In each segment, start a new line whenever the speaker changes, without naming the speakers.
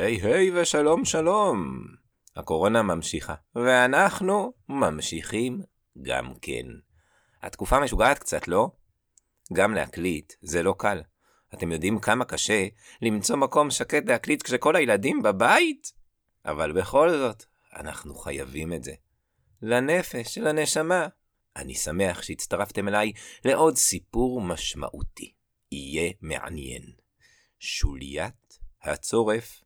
היי היי ושלום שלום. הקורונה ממשיכה, ואנחנו ממשיכים גם כן. התקופה משוגעת קצת, לא? גם להקליט זה לא קל. אתם יודעים כמה קשה למצוא מקום שקט להקליט כשכל הילדים בבית? אבל בכל זאת, אנחנו חייבים את זה. לנפש, לנשמה. אני שמח שהצטרפתם אליי לעוד סיפור משמעותי. יהיה מעניין. שוליית הצורף.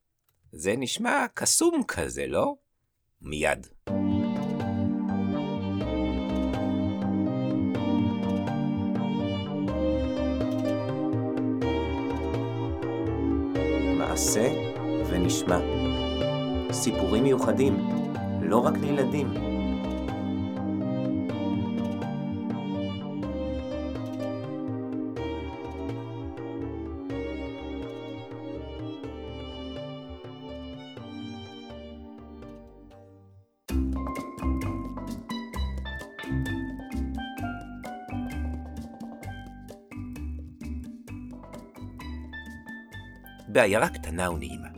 זה נשמע קסום כזה, לא? מיד. מעשה ונשמע. סיפורים מיוחדים, לא רק לילדים. בעיירה קטנה ונעימה.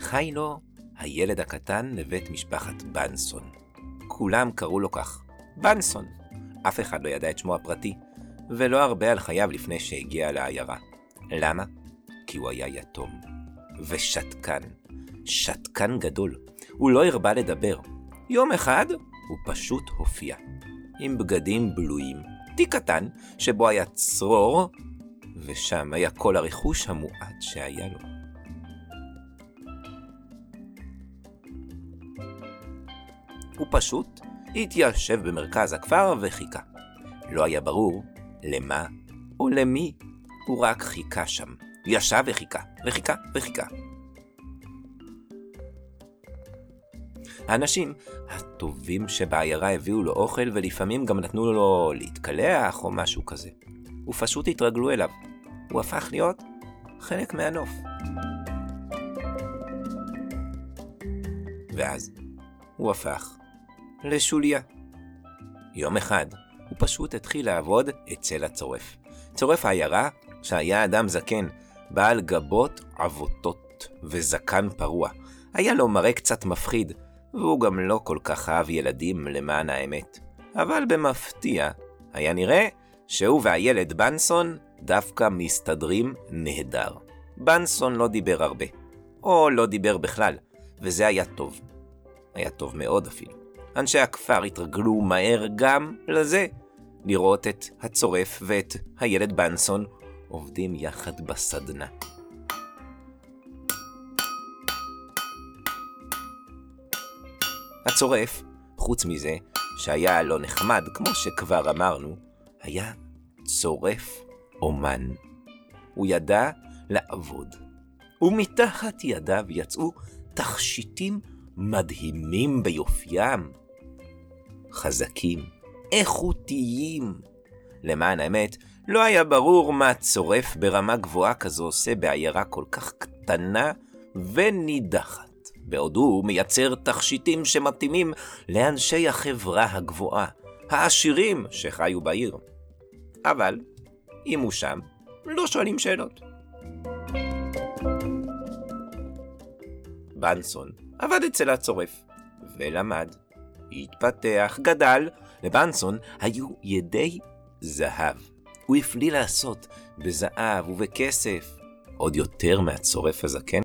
חי לו הילד הקטן לבית משפחת בנסון. כולם קראו לו כך, בנסון. אף אחד לא ידע את שמו הפרטי, ולא הרבה על חייו לפני שהגיע לעיירה. למה? כי הוא היה יתום. ושתקן. שתקן גדול. הוא לא הרבה לדבר. יום אחד הוא פשוט הופיע. עם בגדים בלויים. תיק קטן, שבו היה צרור ושם היה כל הרכוש המועט שהיה לו. הוא פשוט התיישב במרכז הכפר וחיכה. לא היה ברור למה או למי, הוא רק חיכה שם. ישב וחיכה, וחיכה, וחיכה. האנשים הטובים שבעיירה הביאו לו אוכל ולפעמים גם נתנו לו להתקלח או משהו כזה. ופשוט התרגלו אליו. הוא הפך להיות חלק מהנוף. ואז הוא הפך לשוליה. יום אחד הוא פשוט התחיל לעבוד אצל הצורף. צורף העיירה, שהיה אדם זקן, בעל גבות עבותות וזקן פרוע. היה לו מראה קצת מפחיד, והוא גם לא כל כך אהב ילדים למען האמת. אבל במפתיע, היה נראה שהוא והילד בנסון דווקא מסתדרים נהדר. בנסון לא דיבר הרבה, או לא דיבר בכלל, וזה היה טוב. היה טוב מאוד אפילו. אנשי הכפר התרגלו מהר גם לזה, לראות את הצורף ואת הילד בנסון עובדים יחד בסדנה. הצורף, חוץ מזה שהיה לא נחמד, כמו שכבר אמרנו, היה צורף אומן. הוא ידע לעבוד. ומתחת ידיו יצאו תכשיטים מדהימים ביופיים. חזקים, איכותיים. למען האמת, לא היה ברור מה צורף ברמה גבוהה כזו עושה בעיירה כל כך קטנה ונידחת, בעוד הוא מייצר תכשיטים שמתאימים לאנשי החברה הגבוהה, העשירים שחיו בעיר. אבל אם הוא שם, לא שואלים שאלות. בנסון עבד אצל הצורף, ולמד, התפתח, גדל. לבנסון היו ידי זהב. הוא הפליא לעשות בזהב ובכסף. עוד יותר מהצורף הזקן,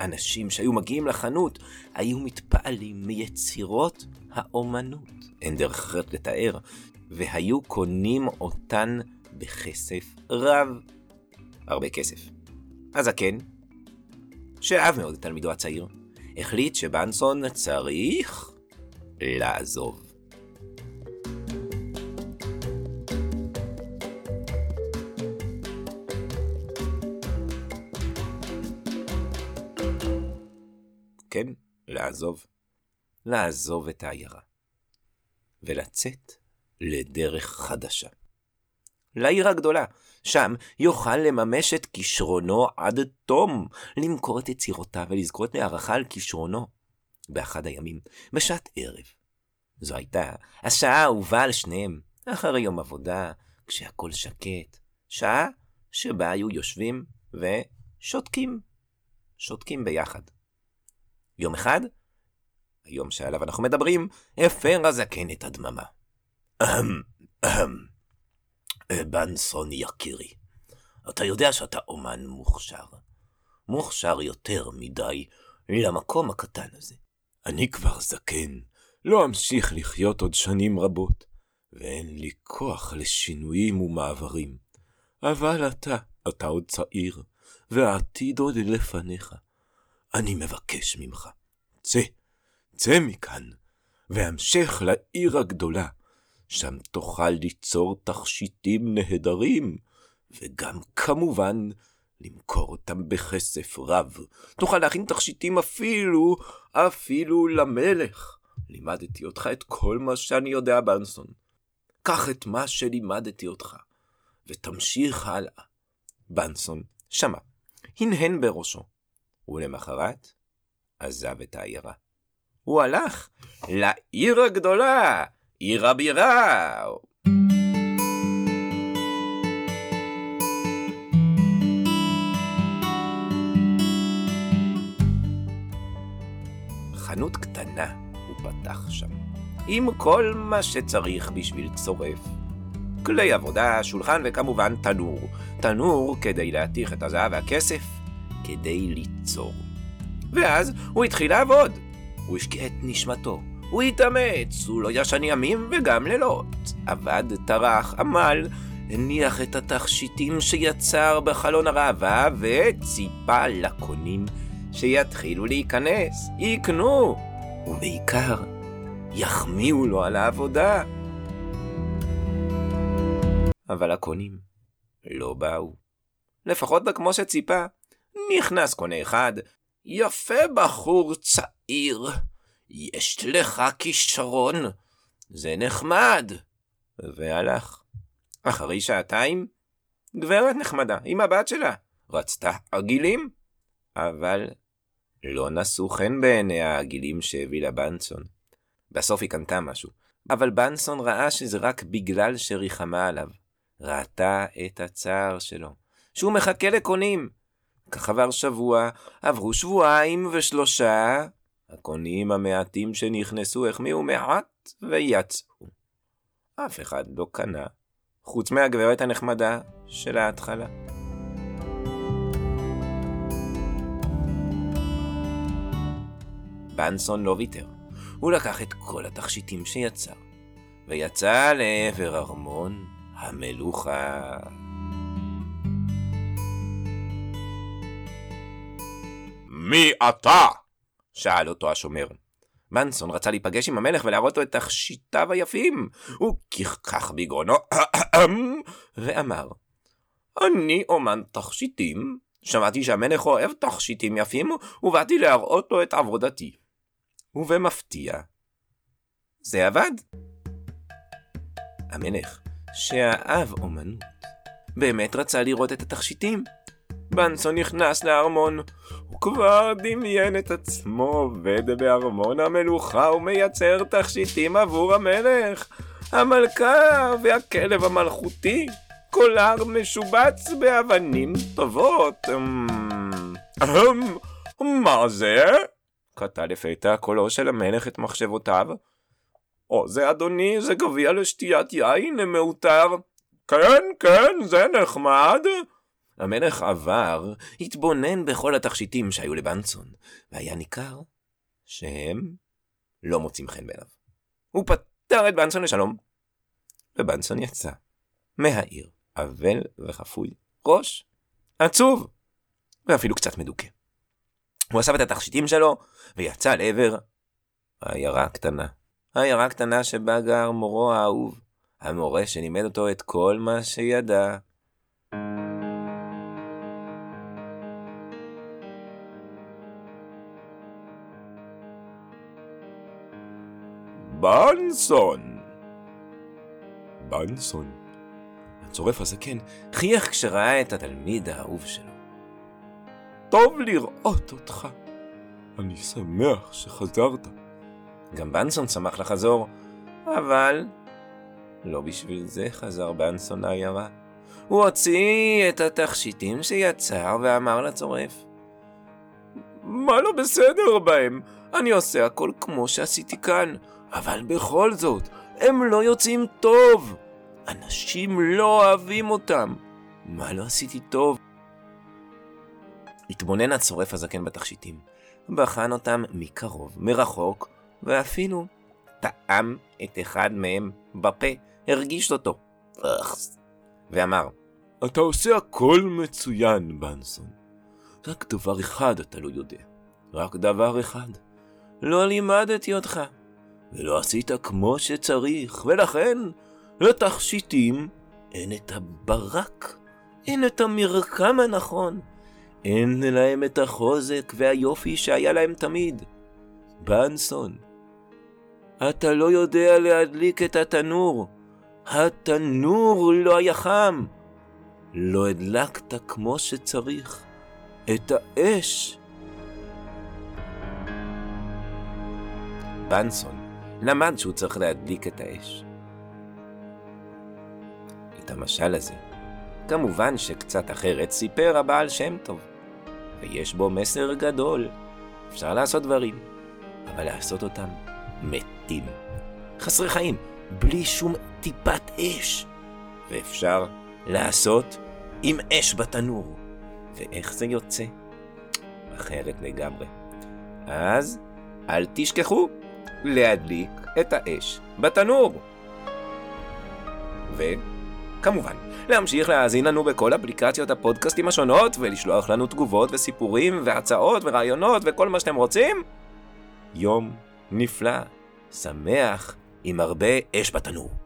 אנשים שהיו מגיעים לחנות היו מתפעלים מיצירות האומנות. אין דרך אחרת לתאר, והיו קונים אותן בכסף רב. הרבה כסף. הזקן, שאהב מאוד את תלמידו הצעיר, החליט שבנסון צריך לעזוב. כן, לעזוב. לעזוב את העיירה. ולצאת לדרך חדשה. לעיר הגדולה. שם יוכל לממש את כישרונו עד תום, למכור את יצירותיו ולזכות להערכה על כישרונו. באחד הימים, בשעת ערב. זו הייתה השעה האהובה על שניהם, אחרי יום עבודה, כשהכול שקט. שעה שבה היו יושבים ושותקים. שותקים ביחד. יום אחד, היום שעליו אנחנו מדברים, הפר הזקן את הדממה. אהם, אהם, בנסון יקירי, אתה יודע שאתה אומן מוכשר. מוכשר יותר מדי למקום הקטן הזה. אני כבר זקן, לא אמשיך לחיות עוד שנים רבות, ואין לי כוח לשינויים ומעברים. אבל אתה, אתה עוד צעיר, והעתיד עוד לפניך. אני מבקש ממך, צא, צא מכאן, והמשך לעיר הגדולה, שם תוכל ליצור תכשיטים נהדרים, וגם כמובן למכור אותם בכסף רב. תוכל להכין תכשיטים אפילו, אפילו למלך. לימדתי אותך את כל מה שאני יודע, בנסון. קח את מה שלימדתי אותך, ותמשיך הלאה. בנסון שמע, הנהן בראשו, ולמחרת עזב את העיירה. הוא הלך לעיר הגדולה, עיר הבירה. חנות קטנה הוא פתח שם, עם כל מה שצריך בשביל צורף. כלי עבודה, שולחן וכמובן תנור. תנור כדי להתיך את הזהב והכסף, כדי ליצור. ואז הוא התחיל לעבוד. הוא השקיע את נשמתו. הוא התאמץ, הוא לא ישן ימים וגם לילות. עבד, טרח, עמל, הניח את התכשיטים שיצר בחלון הראווה וציפה לקונים שיתחילו להיכנס, יקנו, ובעיקר, יחמיאו לו על העבודה. אבל הקונים לא באו. לפחות כמו שציפה. נכנס קונה אחד, יפה בחור צעיר, יש לך כישרון, זה נחמד. והלך. אחרי שעתיים, גברת נחמדה, עם הבת שלה, רצתה עגילים, אבל לא נשאו חן בעיני העגילים שהביא לה בנסון. בסוף היא קנתה משהו, אבל בנסון ראה שזה רק בגלל שריחמה עליו. ראתה את הצער שלו, שהוא מחכה לקונים. כך עבר שבוע, עברו שבועיים ושלושה, הקונים המעטים שנכנסו החמיאו מעט ויצאו. אף אחד לא קנה, חוץ מהגברת הנחמדה של ההתחלה. בנסון לא ויתר. הוא לקח את כל התכשיטים שיצר, ויצא לעבר ארמון המלוכה. מי אתה? שאל אותו השומר. מנסון רצה להיפגש עם המלך ולהראות לו את תכשיטיו היפים. הוא כחכח בגרונו ואמר, אני אומן תכשיטים, שמעתי שהמלך אוהב תכשיטים יפים, ובאתי להראות לו את עבודתי. ובמפתיע, זה עבד. המלך, שאהב אומנות, באמת רצה לראות את התכשיטים. בנסון נכנס לארמון, הוא כבר דמיין את עצמו עובד בארמון המלוכה ומייצר תכשיטים עבור המלך. המלכה והכלב המלכותי, קולר משובץ באבנים טובות. אמ, אמ, מה זה? קטע לפתע קולו של המלך את מחשבותיו. או זה אדוני, זה גביע לשתיית יין מעוטר. כן, כן, זה נחמד. המלך עבר, התבונן בכל התכשיטים שהיו לבנסון, והיה ניכר שהם לא מוצאים חן בעיניו. הוא פטר את בנסון לשלום, ובנסון יצא מהעיר, אבל וחפוי ראש, עצוב, ואפילו קצת מדוכא. הוא אסף את התכשיטים שלו, ויצא לעבר העיירה הקטנה. העיירה הקטנה שבה גר מורו האהוב, המורה שלימד אותו את כל מה שידע. בנסון! בנסון. הצורף הזקן חייך כשראה את התלמיד האהוב שלו. טוב לראות אותך. אני שמח שחזרת. גם בנסון שמח לחזור, אבל לא בשביל זה חזר בנסון לעיירה. הוא הוציא את התכשיטים שיצר ואמר לצורף, מה לא בסדר בהם? אני עושה הכל כמו שעשיתי כאן, אבל בכל זאת, הם לא יוצאים טוב. אנשים לא אוהבים אותם. מה לא עשיתי טוב? התבונן הצורף הזקן בתכשיטים, בחן אותם מקרוב, מרחוק, ואפילו טעם את אחד מהם בפה, הרגיש אותו. ואמר, אתה עושה הכל מצוין, בנסון. רק דבר אחד אתה לא יודע. רק דבר אחד. לא לימדתי אותך, ולא עשית כמו שצריך, ולכן לתכשיטים אין את הברק, אין את המרקם הנכון, אין להם את החוזק והיופי שהיה להם תמיד. בנסון, אתה לא יודע להדליק את התנור. התנור לא היה חם. לא הדלקת כמו שצריך את האש. בנסון למד שהוא צריך להדליק את האש. את המשל הזה, כמובן שקצת אחרת סיפר הבעל שם טוב, ויש בו מסר גדול. אפשר לעשות דברים, אבל לעשות אותם מתים. חסרי חיים, בלי שום טיפת אש. ואפשר לעשות עם אש בתנור. ואיך זה יוצא? אחרת לגמרי. אז אל תשכחו להדליק את האש בתנור. וכמובן, להמשיך להאזין לנו בכל אפליקציות הפודקאסטים השונות ולשלוח לנו תגובות וסיפורים והצעות ורעיונות וכל מה שאתם רוצים. יום נפלא, שמח, עם הרבה אש בתנור.